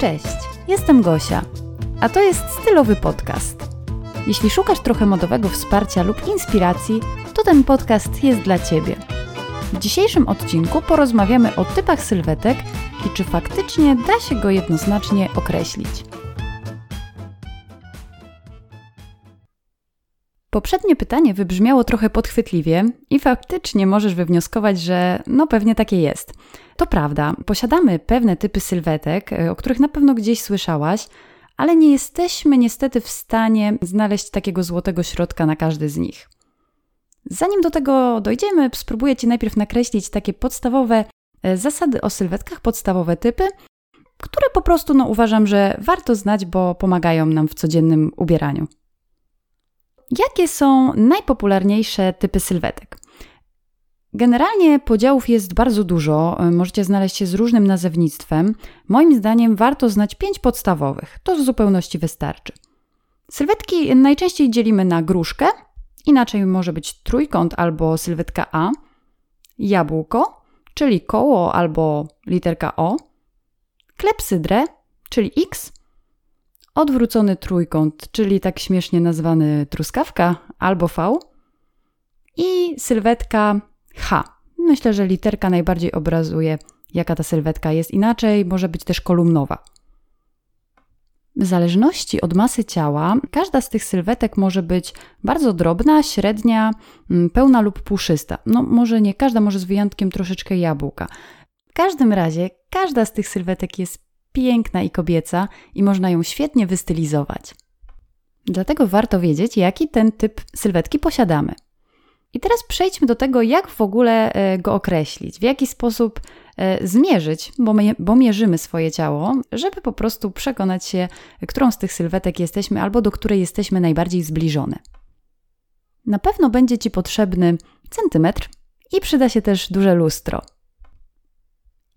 Cześć, jestem Gosia, a to jest stylowy podcast. Jeśli szukasz trochę modowego wsparcia lub inspiracji, to ten podcast jest dla Ciebie. W dzisiejszym odcinku porozmawiamy o typach sylwetek i czy faktycznie da się go jednoznacznie określić. Poprzednie pytanie wybrzmiało trochę podchwytliwie i faktycznie możesz wywnioskować, że no pewnie takie jest. To prawda, posiadamy pewne typy sylwetek, e, o których na pewno gdzieś słyszałaś, ale nie jesteśmy niestety w stanie znaleźć takiego złotego środka na każdy z nich. Zanim do tego dojdziemy, spróbuję Ci najpierw nakreślić takie podstawowe e, zasady o sylwetkach, podstawowe typy, które po prostu no, uważam, że warto znać, bo pomagają nam w codziennym ubieraniu. Jakie są najpopularniejsze typy sylwetek? Generalnie podziałów jest bardzo dużo, możecie znaleźć się z różnym nazewnictwem. Moim zdaniem warto znać pięć podstawowych, to w zupełności wystarczy. Sylwetki najczęściej dzielimy na gruszkę, inaczej może być trójkąt albo sylwetka A, jabłko, czyli koło albo literka O, klepsydrę, czyli X, odwrócony trójkąt, czyli tak śmiesznie nazwany truskawka albo V i sylwetka H. Myślę, że literka najbardziej obrazuje, jaka ta sylwetka jest. Inaczej może być też kolumnowa. W zależności od masy ciała, każda z tych sylwetek może być bardzo drobna, średnia, mm, pełna lub puszysta. No, może nie każda, może z wyjątkiem troszeczkę jabłka. W każdym razie, każda z tych sylwetek jest piękna i kobieca i można ją świetnie wystylizować. Dlatego warto wiedzieć, jaki ten typ sylwetki posiadamy. I teraz przejdźmy do tego, jak w ogóle e, go określić, w jaki sposób e, zmierzyć, bo, my, bo mierzymy swoje ciało, żeby po prostu przekonać się, którą z tych sylwetek jesteśmy albo do której jesteśmy najbardziej zbliżone. Na pewno będzie Ci potrzebny centymetr i przyda się też duże lustro.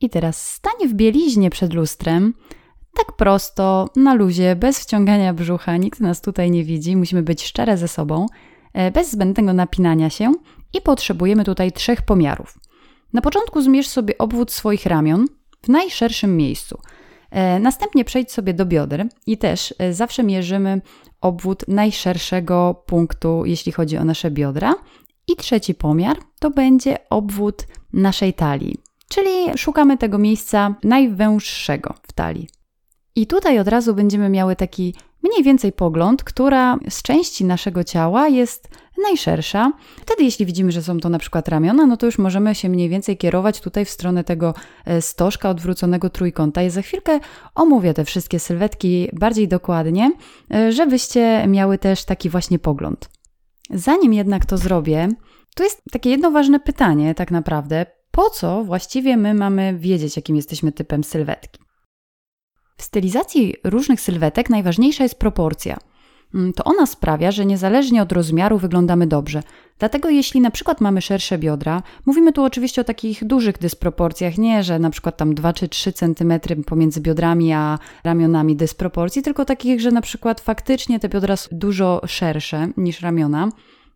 I teraz stań w bieliźnie przed lustrem, tak prosto, na luzie, bez wciągania brzucha, nikt nas tutaj nie widzi, musimy być szczere ze sobą, e, bez zbędnego napinania się i potrzebujemy tutaj trzech pomiarów. Na początku zmierz sobie obwód swoich ramion w najszerszym miejscu. E, następnie przejdź sobie do bioder i też e, zawsze mierzymy obwód najszerszego punktu, jeśli chodzi o nasze biodra. I trzeci pomiar to będzie obwód naszej talii czyli szukamy tego miejsca najwęższego w talii. I tutaj od razu będziemy miały taki mniej więcej pogląd, która z części naszego ciała jest najszersza. Wtedy, jeśli widzimy, że są to na przykład ramiona, no to już możemy się mniej więcej kierować tutaj w stronę tego e, stożka odwróconego trójkąta. I za chwilkę omówię te wszystkie sylwetki bardziej dokładnie, e, żebyście miały też taki właśnie pogląd. Zanim jednak to zrobię, tu jest takie jedno ważne pytanie, tak naprawdę po co właściwie my mamy wiedzieć, jakim jesteśmy typem sylwetki? W stylizacji różnych sylwetek najważniejsza jest proporcja. Mm, to ona sprawia, że niezależnie od rozmiaru wyglądamy dobrze. Dlatego jeśli na przykład mamy szersze biodra, mówimy tu oczywiście o takich dużych dysproporcjach, nie że na przykład tam 2 czy 3 cm pomiędzy biodrami a ramionami dysproporcji, tylko takich, że na przykład faktycznie te biodra są dużo szersze niż ramiona,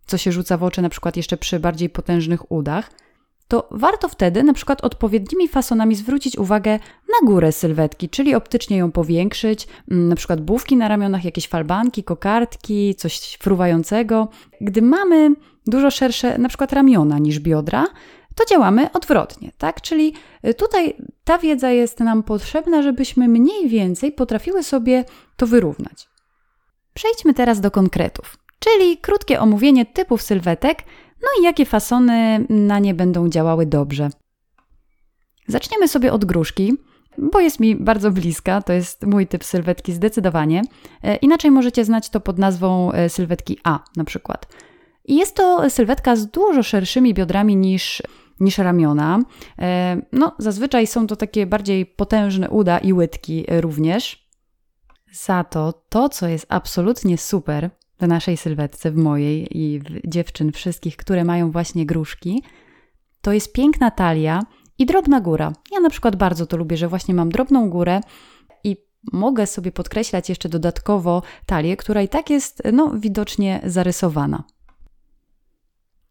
co się rzuca w oczy na przykład jeszcze przy bardziej potężnych udach – to warto wtedy na przykład odpowiednimi fasonami zwrócić uwagę na górę sylwetki, czyli optycznie ją powiększyć, mm, na przykład bówki na ramionach, jakieś falbanki, kokardki, coś fruwającego. Gdy mamy dużo szersze na przykład ramiona niż biodra, to działamy odwrotnie, tak? Czyli y, tutaj ta wiedza jest nam potrzebna, żebyśmy mniej więcej potrafiły sobie to wyrównać. Przejdźmy teraz do konkretów, czyli krótkie omówienie typów sylwetek, no i jakie fasony na nie będą działały dobrze. Zaczniemy sobie od gruszki, bo jest mi bardzo bliska, to jest mój typ sylwetki zdecydowanie. E, inaczej możecie znać to pod nazwą e, sylwetki A na przykład. I jest to sylwetka z dużo szerszymi biodrami niż, niż ramiona. E, no, zazwyczaj są to takie bardziej potężne uda i łydki również. Za to to, co jest absolutnie super, w naszej sylwetce, w mojej i w dziewczyn wszystkich, które mają właśnie gruszki, to jest piękna talia i drobna góra. Ja na przykład bardzo to lubię, że właśnie mam drobną górę i mogę sobie podkreślać jeszcze dodatkowo talię, która i tak jest no, widocznie zarysowana.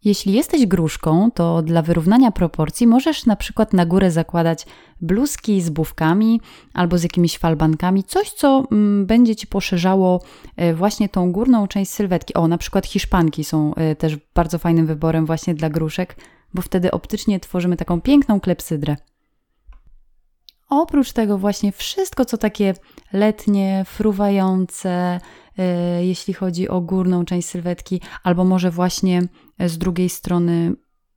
Jeśli jesteś gruszką, to dla wyrównania proporcji możesz na przykład na górę zakładać bluzki z bufkami albo z jakimiś falbankami, coś co mm, będzie ci poszerzało e, właśnie tą górną część sylwetki. O, na przykład hiszpanki są e, też bardzo fajnym wyborem właśnie dla gruszek, bo wtedy optycznie tworzymy taką piękną klepsydrę. Oprócz tego właśnie wszystko, co takie letnie, fruwające, jeśli chodzi o górną część sylwetki, albo może właśnie z drugiej strony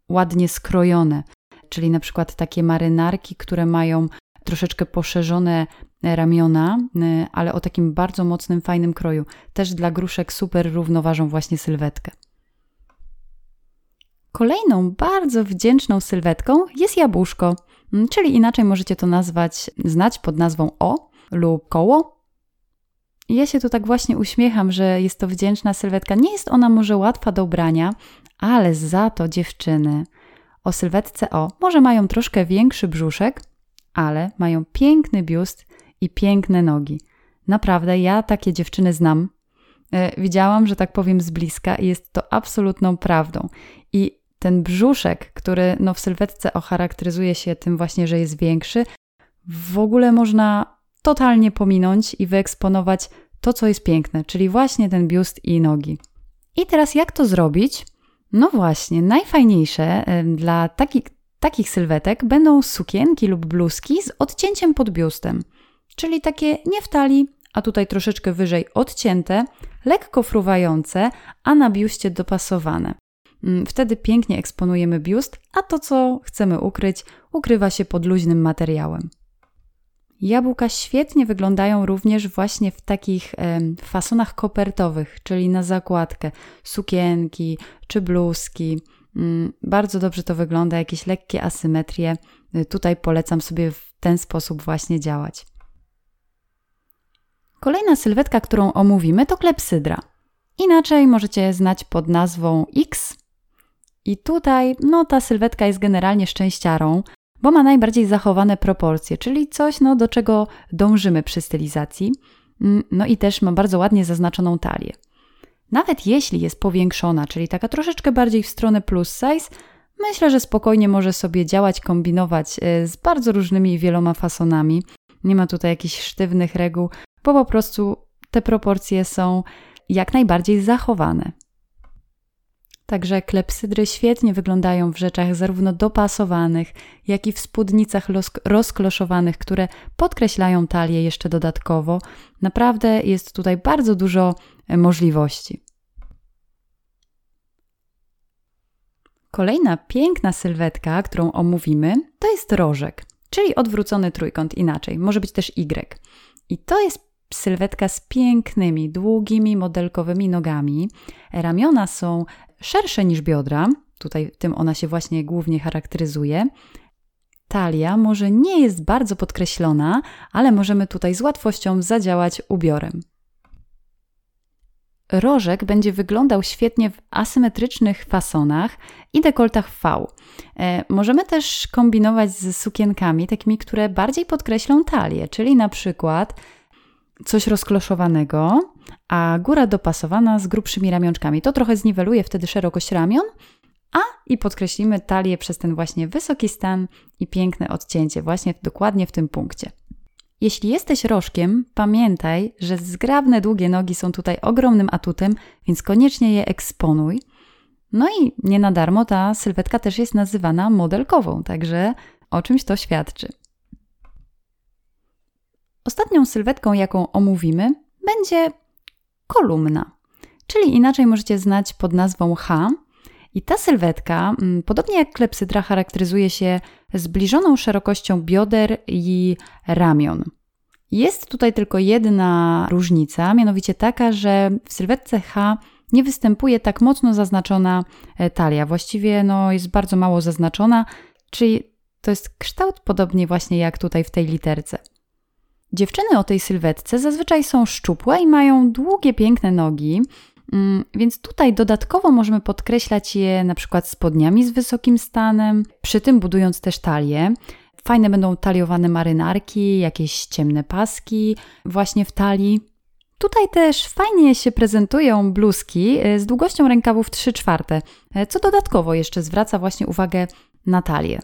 ładnie skrojone, czyli na przykład takie marynarki, które mają troszeczkę poszerzone ramiona, e, ale o takim bardzo mocnym, fajnym kroju. Też dla gruszek super równoważą właśnie sylwetkę. Kolejną bardzo wdzięczną sylwetką jest jabłuszko, czyli inaczej możecie to nazwać, znać pod nazwą O lub koło. Ja się tu tak właśnie uśmiecham, że jest to wdzięczna sylwetka. Nie jest ona może łatwa do ubrania, ale za to dziewczyny o sylwetce O może mają troszkę większy brzuszek, ale mają piękny biust i piękne nogi. Naprawdę, ja takie dziewczyny znam. E, widziałam, że tak powiem, z bliska i jest to absolutną prawdą. I ten brzuszek, który no, w sylwetce O charakteryzuje się tym właśnie, że jest większy, w ogóle można totalnie pominąć i wyeksponować to, co jest piękne, czyli właśnie ten biust i nogi. I teraz jak to zrobić? No właśnie, najfajniejsze dla taki, takich sylwetek będą sukienki lub bluzki z odcięciem pod biustem, czyli takie nie w talii, a tutaj troszeczkę wyżej odcięte, lekko fruwające, a na biuście dopasowane. Mm, wtedy pięknie eksponujemy biust, a to, co chcemy ukryć, ukrywa się pod luźnym materiałem. Jabłka świetnie wyglądają również właśnie w takich fasonach kopertowych, czyli na zakładkę, sukienki czy bluzki. Mm, bardzo dobrze to wygląda, jakieś lekkie asymetrie. Y, tutaj polecam sobie w ten sposób właśnie działać. Kolejna sylwetka, którą omówimy, to klepsydra. Inaczej możecie znać pod nazwą X. I tutaj, no, ta sylwetka jest generalnie szczęściarą, bo ma najbardziej zachowane proporcje, czyli coś, no, do czego dążymy przy stylizacji. Mm, no i też ma bardzo ładnie zaznaczoną talię. Nawet jeśli jest powiększona, czyli taka troszeczkę bardziej w stronę plus size, myślę, że spokojnie może sobie działać, kombinować e, z bardzo różnymi wieloma fasonami. Nie ma tutaj jakichś sztywnych reguł, bo po prostu te proporcje są jak najbardziej zachowane. Także klepsydry świetnie wyglądają w rzeczach zarówno dopasowanych, jak i w spódnicach rozkloszowanych, które podkreślają talię jeszcze dodatkowo. Naprawdę jest tutaj bardzo dużo e, możliwości. Kolejna piękna sylwetka, którą omówimy, to jest rożek, czyli odwrócony trójkąt inaczej, może być też Y. I to jest sylwetka z pięknymi, długimi, modelkowymi nogami. Ramiona są szersze niż biodra, tutaj tym ona się właśnie głównie charakteryzuje. Talia może nie jest bardzo podkreślona, ale możemy tutaj z łatwością zadziałać ubiorem. Rożek będzie wyglądał świetnie w asymetrycznych fasonach i dekoltach V. E, możemy też kombinować z sukienkami, takimi, które bardziej podkreślą talię, czyli na przykład coś rozkloszowanego, a góra dopasowana z grubszymi ramionczkami. To trochę zniweluje wtedy szerokość ramion, a i podkreślimy talię przez ten właśnie wysoki stan i piękne odcięcie właśnie dokładnie w tym punkcie. Jeśli jesteś rożkiem, pamiętaj, że zgrabne, długie nogi są tutaj ogromnym atutem, więc koniecznie je eksponuj. No i nie na darmo ta sylwetka też jest nazywana modelkową, także o czymś to świadczy. Ostatnią sylwetką, jaką omówimy, będzie kolumna, czyli inaczej możecie znać pod nazwą H. I ta sylwetka, mm, podobnie jak klepsydra, charakteryzuje się zbliżoną szerokością bioder i ramion. Jest tutaj tylko jedna różnica, mianowicie taka, że w sylwetce H nie występuje tak mocno zaznaczona e, talia. Właściwie no, jest bardzo mało zaznaczona, czyli to jest kształt podobnie właśnie jak tutaj w tej literce. Dziewczyny o tej sylwetce zazwyczaj są szczupłe i mają długie, piękne nogi, mm, więc tutaj dodatkowo możemy podkreślać je na przykład spodniami z wysokim stanem, przy tym budując też talię. Fajne będą taliowane marynarki, jakieś ciemne paski właśnie w talii. Tutaj też fajnie się prezentują bluzki z długością rękawów 3 czwarte, co dodatkowo jeszcze zwraca właśnie uwagę na talię.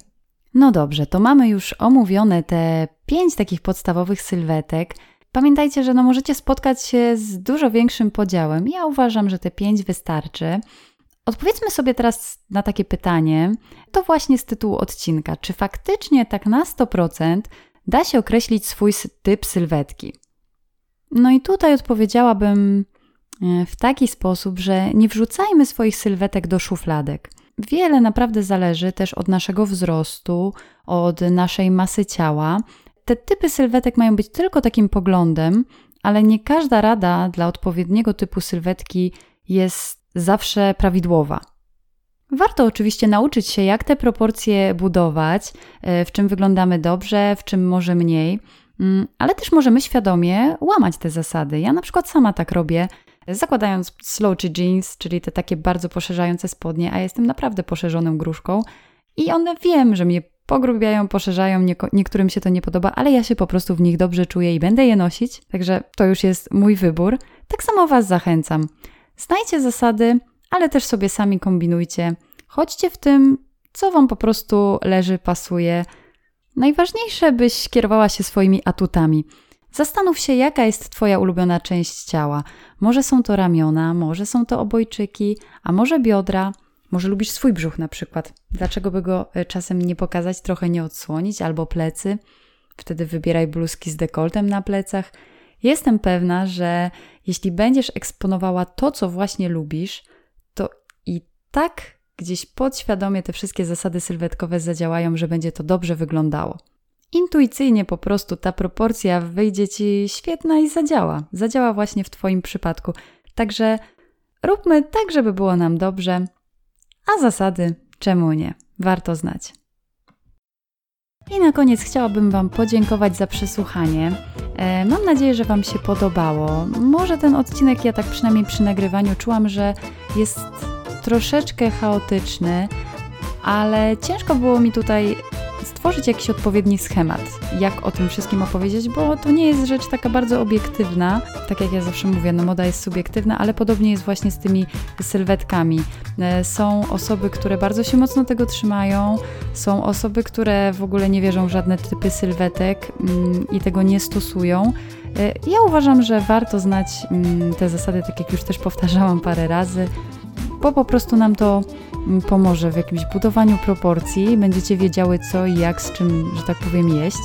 No dobrze, to mamy już omówione te pięć takich podstawowych sylwetek. Pamiętajcie, że no możecie spotkać się z dużo większym podziałem. Ja uważam, że te pięć wystarczy. Odpowiedzmy sobie teraz na takie pytanie, to właśnie z tytułu odcinka. Czy faktycznie tak na 100% da się określić swój typ sylwetki? No i tutaj odpowiedziałabym e, w taki sposób, że nie wrzucajmy swoich sylwetek do szufladek. Wiele naprawdę zależy też od naszego wzrostu, od naszej masy ciała. Te typy sylwetek mają być tylko takim poglądem, ale nie każda rada dla odpowiedniego typu sylwetki jest zawsze prawidłowa. Warto oczywiście nauczyć się, jak te proporcje budować, e, w czym wyglądamy dobrze, w czym może mniej, mm, ale też możemy świadomie łamać te zasady. Ja na przykład sama tak robię, zakładając slouchy jeans, czyli te takie bardzo poszerzające spodnie, a jestem naprawdę poszerzoną gruszką i one wiem, że mnie pogrubiają, poszerzają, nie, niektórym się to nie podoba, ale ja się po prostu w nich dobrze czuję i będę je nosić, także to już jest mój wybór. Tak samo Was zachęcam. Znajcie zasady, ale też sobie sami kombinujcie. Chodźcie w tym, co Wam po prostu leży, pasuje. Najważniejsze, byś kierowała się swoimi atutami. Zastanów się, jaka jest Twoja ulubiona część ciała. Może są to ramiona, może są to obojczyki, a może biodra, może lubisz swój brzuch na przykład. Dlaczego by go e, czasem nie pokazać, trochę nie odsłonić, albo plecy? Wtedy wybieraj bluzki z dekoltem na plecach. Jestem pewna, że jeśli będziesz eksponowała to, co właśnie lubisz, to i tak gdzieś podświadomie te wszystkie zasady sylwetkowe zadziałają, że będzie to dobrze wyglądało. Intuicyjnie po prostu ta proporcja wyjdzie ci świetna i zadziała. Zadziała właśnie w Twoim przypadku. Także róbmy tak, żeby było nam dobrze, a zasady czemu nie? Warto znać. I na koniec chciałabym Wam podziękować za przesłuchanie. E, mam nadzieję, że Wam się podobało. Może ten odcinek, ja tak przynajmniej przy nagrywaniu czułam, że jest troszeczkę chaotyczny, ale ciężko było mi tutaj stworzyć jakiś odpowiedni schemat, jak o tym wszystkim opowiedzieć, bo to nie jest rzecz taka bardzo obiektywna. Tak jak ja zawsze mówię, no moda jest subiektywna, ale podobnie jest właśnie z tymi sylwetkami. E, są osoby, które bardzo się mocno tego trzymają, są osoby, które w ogóle nie wierzą w żadne typy sylwetek mm, i tego nie stosują. E, ja uważam, że warto znać mm, te zasady, tak jak już też powtarzałam parę razy, bo po prostu nam to pomoże w jakimś budowaniu proporcji, będziecie wiedziały co i jak, z czym, że tak powiem, jeść.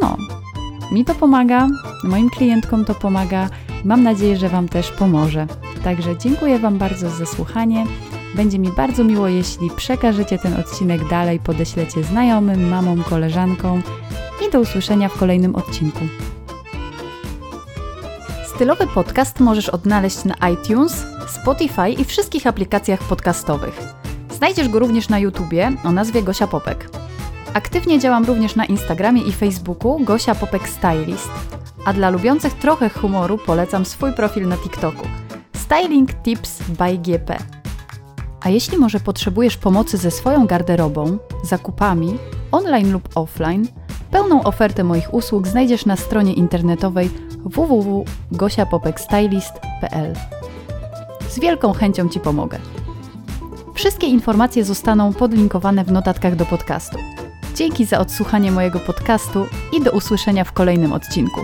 No, mi to pomaga, moim klientkom to pomaga. Mam nadzieję, że Wam też pomoże. Także dziękuję Wam bardzo za słuchanie. Będzie mi bardzo miło, jeśli przekażecie ten odcinek dalej, podeślecie znajomym, mamom, koleżankom i do usłyszenia w kolejnym odcinku. Stylowy podcast możesz odnaleźć na iTunes, Spotify i wszystkich aplikacjach podcastowych. Znajdziesz go również na YouTubie o nazwie Gosia Popek. Aktywnie działam również na Instagramie i Facebooku Gosia Popek Stylist, a dla lubiących trochę humoru polecam swój profil na TikToku Styling Tips by GP. A jeśli może potrzebujesz pomocy ze swoją garderobą, zakupami, online lub offline, pełną ofertę moich usług znajdziesz na stronie internetowej www.gosiapopekstylist.pl. Z wielką chęcią Ci pomogę. Wszystkie informacje zostaną podlinkowane w notatkach do podcastu. Dzięki za odsłuchanie mojego podcastu i do usłyszenia w kolejnym odcinku.